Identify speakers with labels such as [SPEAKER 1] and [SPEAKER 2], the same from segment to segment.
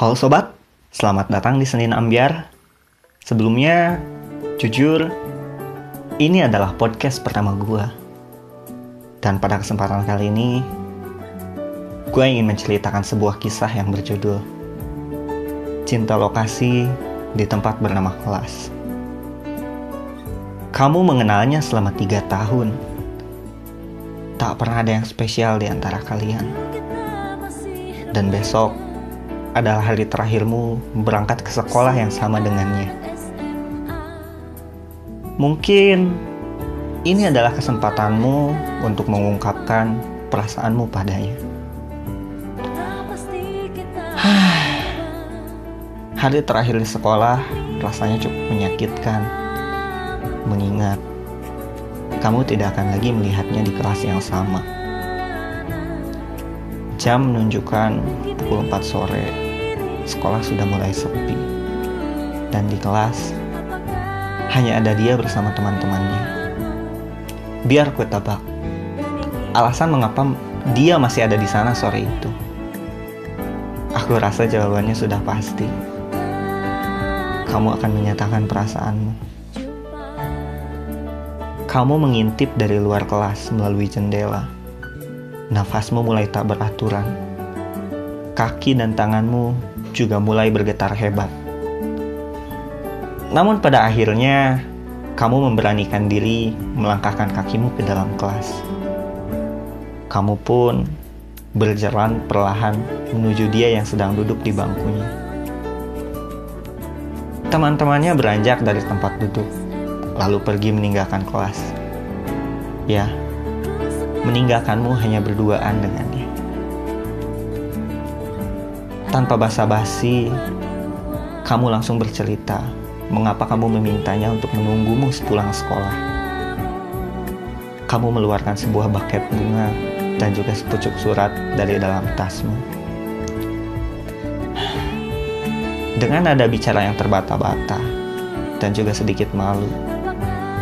[SPEAKER 1] Halo sobat, selamat datang di Senin Ambiar. Sebelumnya, jujur, ini adalah podcast pertama gue. Dan pada kesempatan kali ini, gue ingin menceritakan sebuah kisah yang berjudul Cinta Lokasi di Tempat Bernama Kelas. Kamu mengenalnya selama tiga tahun. Tak pernah ada yang spesial di antara kalian. Dan besok, adalah hari terakhirmu berangkat ke sekolah yang sama dengannya. Mungkin ini adalah kesempatanmu untuk mengungkapkan perasaanmu padanya. Hari terakhir di sekolah rasanya cukup menyakitkan, mengingat kamu tidak akan lagi melihatnya di kelas yang sama. Jam menunjukkan pukul 4 sore. Sekolah sudah mulai sepi. Dan di kelas hanya ada dia bersama teman-temannya. Biar ku tebak. Alasan mengapa dia masih ada di sana sore itu. Aku rasa jawabannya sudah pasti. Kamu akan menyatakan perasaanmu. Kamu mengintip dari luar kelas melalui jendela nafasmu mulai tak beraturan. Kaki dan tanganmu juga mulai bergetar hebat. Namun pada akhirnya, kamu memberanikan diri melangkahkan kakimu ke dalam kelas. Kamu pun berjalan perlahan menuju dia yang sedang duduk di bangkunya. Teman-temannya beranjak dari tempat duduk, lalu pergi meninggalkan kelas. Ya, meninggalkanmu hanya berduaan dengannya. Tanpa basa-basi, kamu langsung bercerita mengapa kamu memintanya untuk menunggumu sepulang sekolah. Kamu meluarkan sebuah buket bunga dan juga sepucuk surat dari dalam tasmu. Dengan nada bicara yang terbata-bata dan juga sedikit malu,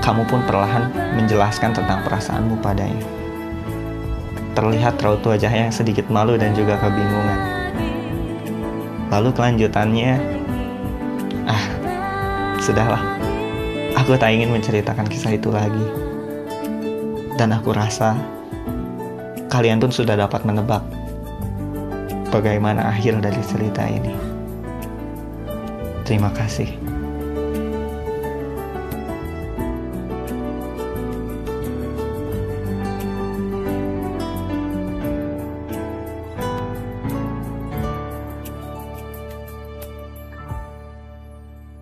[SPEAKER 1] kamu pun perlahan menjelaskan tentang perasaanmu padanya terlihat raut wajahnya yang sedikit malu dan juga kebingungan. Lalu kelanjutannya, ah, sudahlah. Aku tak ingin menceritakan kisah itu lagi. Dan aku rasa kalian pun sudah dapat menebak bagaimana akhir dari cerita ini. Terima kasih.